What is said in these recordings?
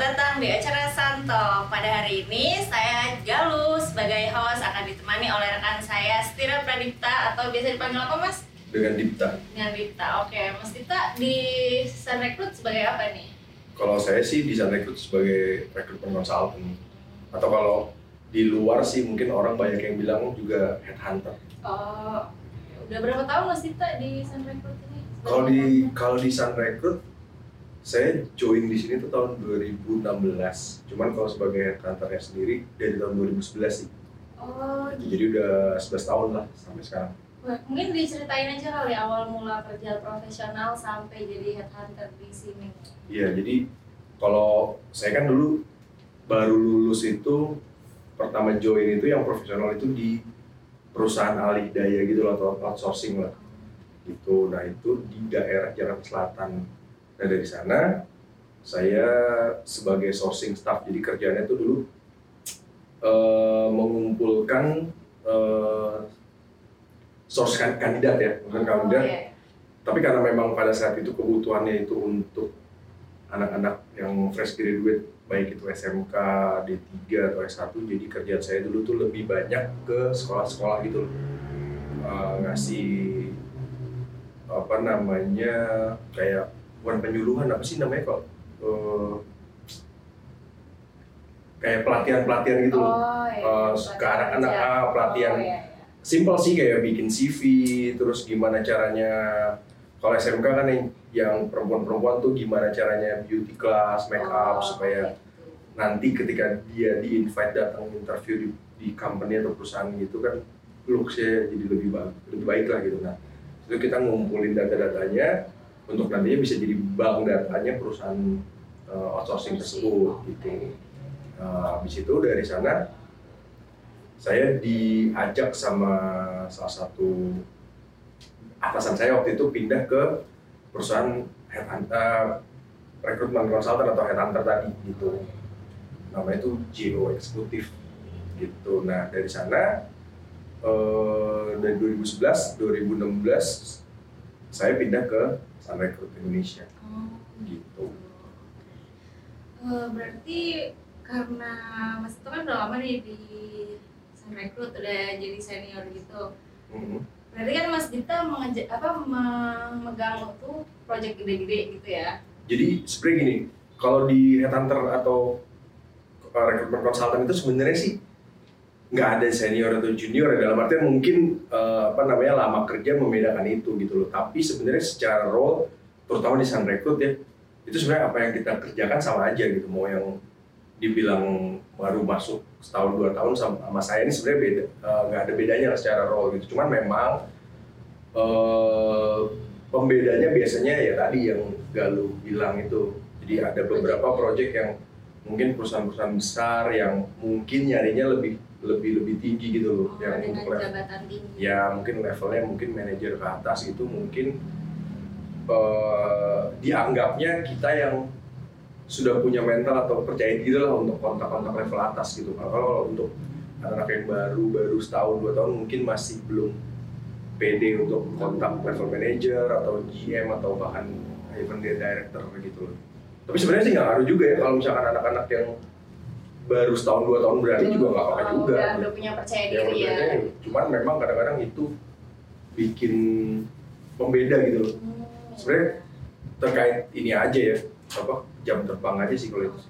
datang di acara Santo. Pada hari ini saya Galuh sebagai host akan ditemani oleh rekan saya Stira Pradipta atau biasa dipanggil apa Mas? dengan Dipta. Dengan Dipta. Oke, Mas Dipta di Sun Recruit sebagai apa nih? Kalau saya sih bisa rekrut sebagai rekrutmen consultant. Atau kalau di luar sih mungkin orang banyak yang bilang juga headhunter. Oh, udah berapa tahun Mas Dipta di Sun Recruit ini? Kalau di kalau di Sun Recruit saya join di sini tuh tahun 2016. Cuman kalau sebagai headhunternya sendiri dari tahun 2011 sih. Oh, gitu. Jadi udah 11 tahun lah sampai sekarang. Wah, Mungkin diceritain aja kali awal mula kerja profesional sampai jadi headhunter di sini. Iya, jadi kalau saya kan dulu baru lulus itu pertama join itu yang profesional itu di perusahaan alih daya gitu loh, atau outsourcing lah gitu. Nah itu di daerah Jakarta Selatan. Nah dari sana saya sebagai sourcing staff jadi kerjanya itu dulu eh, mengumpulkan eh, source kan- kandidat ya, bukan kandidat Oh, iya. tapi karena memang pada saat itu kebutuhannya itu untuk anak-anak yang fresh graduate baik itu SMK, D3 atau S1 jadi kerjaan saya dulu tuh lebih banyak ke sekolah-sekolah gitu loh Eh, ngasih apa namanya kayak bukan penyuluhan apa sih namanya kok Eh, kayak pelatihan-pelatihan gitu loh Oh, iya. Eh, ke anak-anak, Pelatihan ah, pelatihan. Oh, iya, iya. simple sih kayak bikin CV terus gimana caranya kalau SMK kan yang, yang perempuan-perempuan tuh gimana caranya beauty class, make up Oh, supaya gitu. nanti ketika dia di invite datang interview di, di company atau perusahaan gitu kan looksnya jadi lebih baik lebih baik lah gitu nah itu kita ngumpulin data-datanya untuk nantinya bisa jadi bank datanya perusahaan uh, outsourcing tersebut gitu. Nah, habis itu dari sana saya diajak sama salah satu atasan saya waktu itu pindah ke perusahaan headhunter rekrutmen konsultan atau headhunter tadi gitu. Namanya itu JO eksekutif gitu. Nah dari sana eh, dari 2011 2016 saya pindah ke Sun Recruit Indonesia Oh, gitu Eh, berarti karena Mas itu kan udah lama nih di Sun Recruit udah jadi senior gitu. Mhm. Berarti kan Mas Dita mengeja apa memegang tuh project gede-gede gitu ya. Jadi sebenarnya gini, kalau di headhunter atau uh, rekrutmen konsultan itu sebenarnya sih nggak ada senior atau junior ya dalam artian mungkin uh, apa namanya lama kerja membedakan itu gitu loh. Tapi sebenarnya secara role, terutama di Sun Recruit ya, itu sebenarnya apa yang kita kerjakan sama aja gitu. Mau yang dibilang baru masuk setahun dua tahun sama, saya ini sebenarnya beda, uh, nggak ada bedanya lah secara role gitu. Cuman memang uh, pembedanya biasanya ya tadi yang Galuh bilang itu. Jadi ada beberapa project yang mungkin perusahaan-perusahaan besar yang mungkin nyarinya lebih lebih lebih tinggi gitu loh, Oh, yang dengan untuk jabatan tinggi. ya mungkin levelnya mungkin manajer ke atas itu mungkin eh, dianggapnya kita yang sudah punya mental atau percaya diri lah untuk kontak-kontak level atas gitu. Kalau kalau untuk anak-anak yang baru baru setahun dua tahun mungkin masih belum pede untuk kontak level manager atau GM atau bahkan even dia director gitu loh. Tapi sebenarnya sih nggak ngaruh juga ya kalau misalkan anak-anak yang baru setahun dua tahun berani juga nggak apa-apa Oh, juga. Udah, udah punya percaya Ya, diri ya. maksudnya, cuman memang kadang-kadang itu bikin pembeda gitu loh. Hmm. Sebenarnya terkait ini aja ya, apa jam terbang aja sih kalau itu.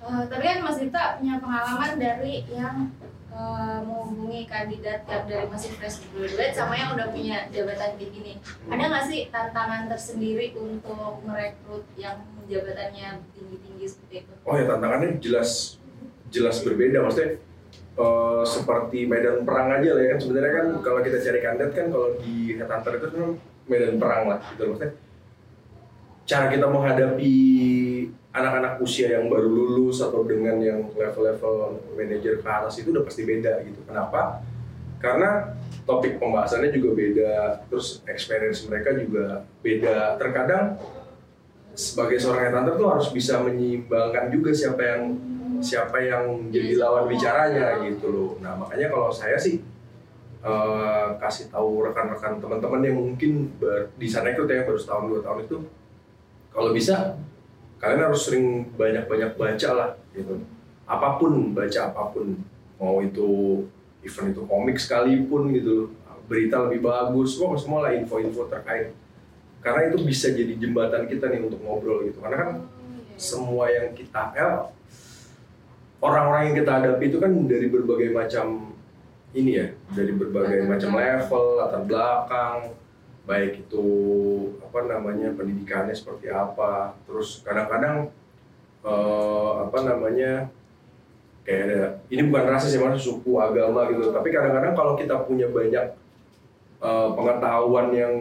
Eh, tapi kan Mas Dita punya pengalaman dari yang eh, menghubungi kandidat yang dari masih fresh graduate sama yang udah punya jabatan tinggi nih. Ada nggak sih tantangan tersendiri untuk merekrut yang jabatannya tinggi-tinggi seperti itu? Oh ya tantangannya jelas jelas berbeda maksudnya eh, seperti medan perang aja lah ya kan sebenarnya kan kalau kita cari kandidat kan kalau di headhunter itu kan medan perang lah gitu maksudnya cara kita menghadapi anak-anak usia yang baru lulus atau dengan yang level-level manajer ke atas itu udah pasti beda gitu. Kenapa? Karena topik pembahasannya juga beda terus experience mereka juga beda. Terkadang sebagai seorang headhunter tuh harus bisa menyeimbangkan juga siapa yang siapa yang jadi lawan bicaranya gitu loh. Nah makanya kalau saya sih eh, kasih tahu rekan-rekan teman-teman yang mungkin di sana ikut ya baru setahun dua tahun itu kalau bisa kalian harus sering banyak-banyak baca lah gitu. Apa pun baca apa pun. Mau itu event itu komik sekalipun gitu. Berita lebih bagus semua semua lah info-info terkait. Karena itu bisa jadi jembatan kita nih untuk ngobrol gitu. Karena kan semua yang kita ya, orang-orang yang kita hadapi itu kan dari berbagai macam ini ya dari berbagai macam level latar belakang baik itu apa namanya pendidikannya seperti apa. Terus kadang-kadang eh, apa namanya kayak ada ini bukan rasis ya mas suku agama gitu. Tapi kadang-kadang kalau kita punya banyak eh, pengetahuan yang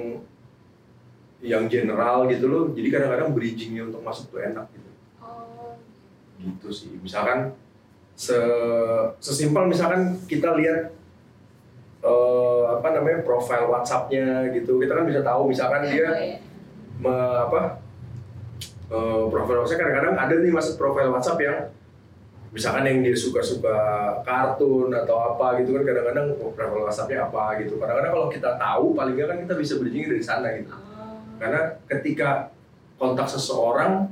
yang general gitu loh jadi kadang-kadang bridgingnya untuk masuk tuh enak gitu. Oh, gitu sih. Misalkan se sesimpel misalkan kita lihat eh, apa namanya profil WhatsAppnya gitu. Kita kan bisa tahu misalkan iya, dia iya. me- apa eh, profil WhatsApp kadang-kadang ada nih masuk profil WhatsApp yang misalkan yang dia suka-suka kartun atau apa gitu kan kadang-kadang oh, profil WhatsAppnya apa? gitu. Kadang-kadang kalau kita tahu paling nggak kan kita bisa bridging dari sana gitu. Oh. karena ketika kontak seseorang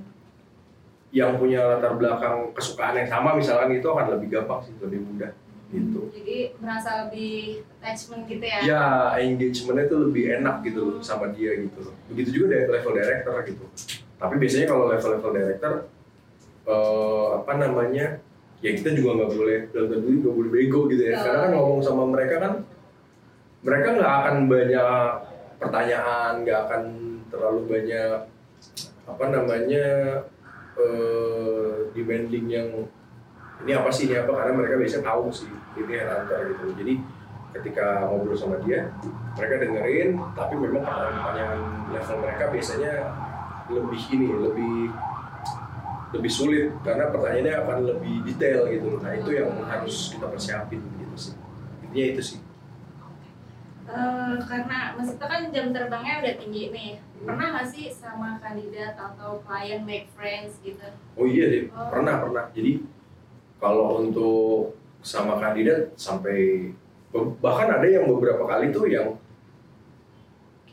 yang punya latar belakang kesukaan yang sama misalkan itu akan lebih gampang sih lebih mudah gitu Jadi merasa lebih attachment gitu ya? ya engagementnya itu lebih enak gitu loh sama dia gitu loh begitu juga dari level director gitu tapi biasanya kalau level-level director eh, apa namanya ya kita juga nggak boleh dalam tentu nggak boleh bego gitu ya Ya. karena kan ngomong sama mereka kan mereka nggak akan banyak pertanyaan nggak akan terlalu banyak apa namanya eh, demanding yang ini apa sih? Ini apa? Karena mereka biasanya tahu sih ini headhunter gitu. Jadi ketika ngobrol sama dia mereka dengerin tapi memang pertanyaan level mereka biasanya lebih ini lebih lebih sulit. Karena pertanyaannya akan lebih detail gitu. Nah itu yang harus kita persiapin gitu sih. Intinya itu sih. Eh, karena Mas Ito kan jam terbangnya udah tinggi nih. Pernah nggak sih sama kandidat atau klien make friends gitu? oh iya sih. Oh. pernah pernah. Jadi kalau untuk sama kandidat sampai bahkan ada yang beberapa kali tuh yang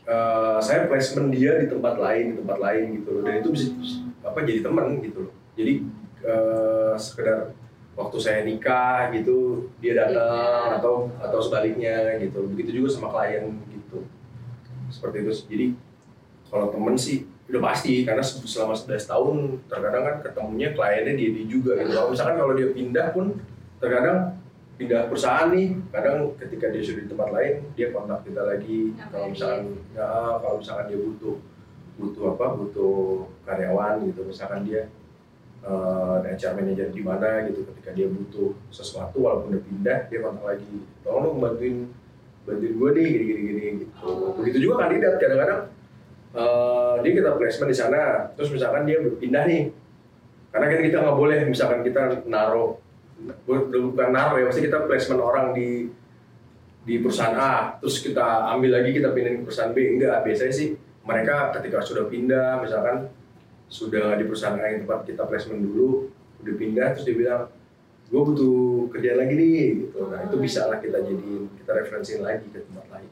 eh, saya placement dia di tempat lain di tempat lain gitu loh. Dan itu bisa apa jadi teman gitu loh. Jadi eh, sekedar waktu saya nikah gitu dia datang Iya. atau atau sebaliknya gitu. Begitu juga sama klien gitu. Seperti itu jadi kalau temen sih udah pasti karena se- selama 11 tahun terkadang kan ketemunya kliennya dia, dia juga gitu. Kalau misalkan kalau dia pindah pun terkadang pindah perusahaan nih kadang ketika dia sudah di tempat lain dia kontak kita lagi. Ngabarin. kalau misalkan ya kalau misalkan dia butuh butuh apa butuh karyawan gitu. Misalkan dia eh HR manager di mana gitu ketika dia butuh sesuatu walaupun udah pindah dia kontak lagi. Tolong dong bantuin bantuin gue nih gini gini gini gitu. Oh. begitu juga kandidat kadang-kadang eh, dia kita placement di sana. Terus misalkan dia berpindah nih. Karena kan kita nggak boleh misalkan kita naruh bu- bukan naruh ya pasti kita placement orang di di perusahaan A terus kita ambil lagi kita pindahin ke perusahaan B. Enggak biasanya sih mereka ketika sudah pindah misalkan sudah di perusahaan A yang tempat kita placement dulu udah pindah terus dia bilang gue butuh kerjaan lagi nih gitu. Nah itu bisa lah kita jadiin kita referensiin lagi ke tempat lain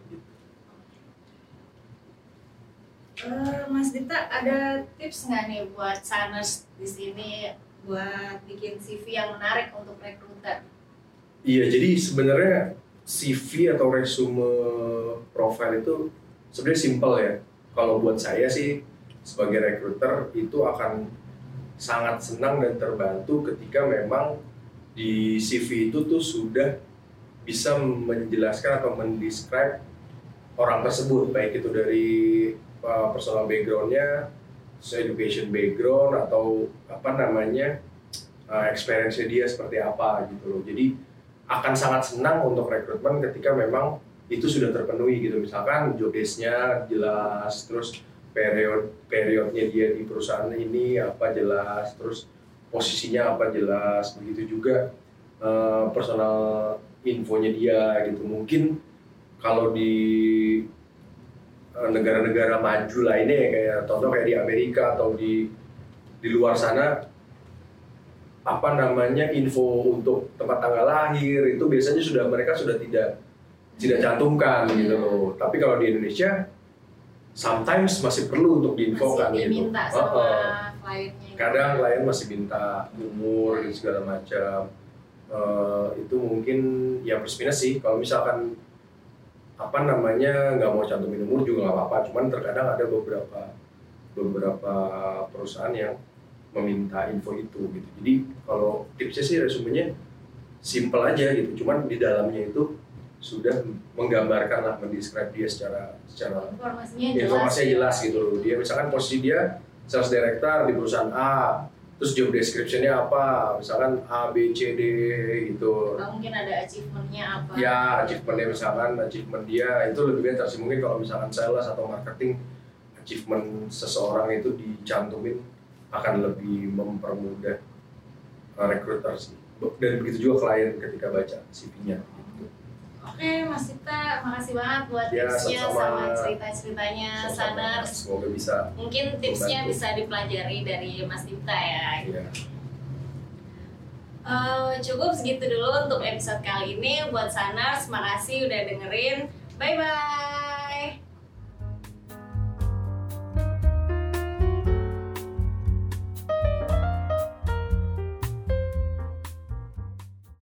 Eh, Mas Dita ada tips nggak nih buat Saners di sini buat bikin CV yang menarik untuk rekruter? Iya, jadi sebenarnya CV atau resume profile itu sebenarnya simple ya. Kalau buat saya sih sebagai recruiter itu akan sangat senang dan terbantu ketika memang di CV itu tuh sudah bisa menjelaskan atau mendescribe orang tersebut baik itu dari uh, personal backgroundnya, education background atau apa namanya uh, experience dia seperti apa gitu loh. Jadi akan sangat senang untuk rekrutmen ketika memang itu sudah terpenuhi gitu misalkan job jelas terus period periodnya dia di perusahaan ini apa jelas terus posisinya apa jelas begitu juga eh, personal infonya dia gitu mungkin kalau di eh, negara-negara maju lainnya ya, kayak contoh kayak di Amerika atau di di luar sana apa namanya info untuk tempat tanggal lahir itu biasanya sudah mereka sudah tidak tidak cantumkan gitu loh. Tapi kalau di Indonesia sometimes masih perlu untuk diinfokan Masih gitu. sama kliennya gitu. kadang klien masih minta umur dan segala macam Eh, itu mungkin ya plus minus sih kalau misalkan apa namanya nggak mau cantumin umur juga nggak apa-apa. Cuman terkadang ada beberapa beberapa perusahaan yang meminta info itu gitu. Jadi kalau tipsnya sih resumenya simple aja gitu. Cuman di dalamnya itu sudah menggambarkan lah mendescribe dia secara secara informasinya jelas informasinya ya. jelas gitu loh. Dia misalkan posisi dia sales director di perusahaan A terus job description-nya apa? Misalkan A B C D gitu. Atau mungkin ada achievementnya apa? Ya achievementnya misalkan achievement dia itu lebih better sih mungkin kalau misalkan sales atau marketing achievement seseorang itu dicantumin akan lebih mempermudah uh, recruiter sih. Dan begitu juga klien ketika baca CV-nya Oke, Mas Sita, makasih banget buat Ya, tipsnya sama-sama. sama cerita-ceritanya. Saners. semoga bisa Mungkin tipsnya Membantu. bisa dipelajari dari Mas Dita ya. ya. Eh, cukup segitu dulu untuk episode kali ini. Buat Saners, makasih udah dengerin. Bye-bye.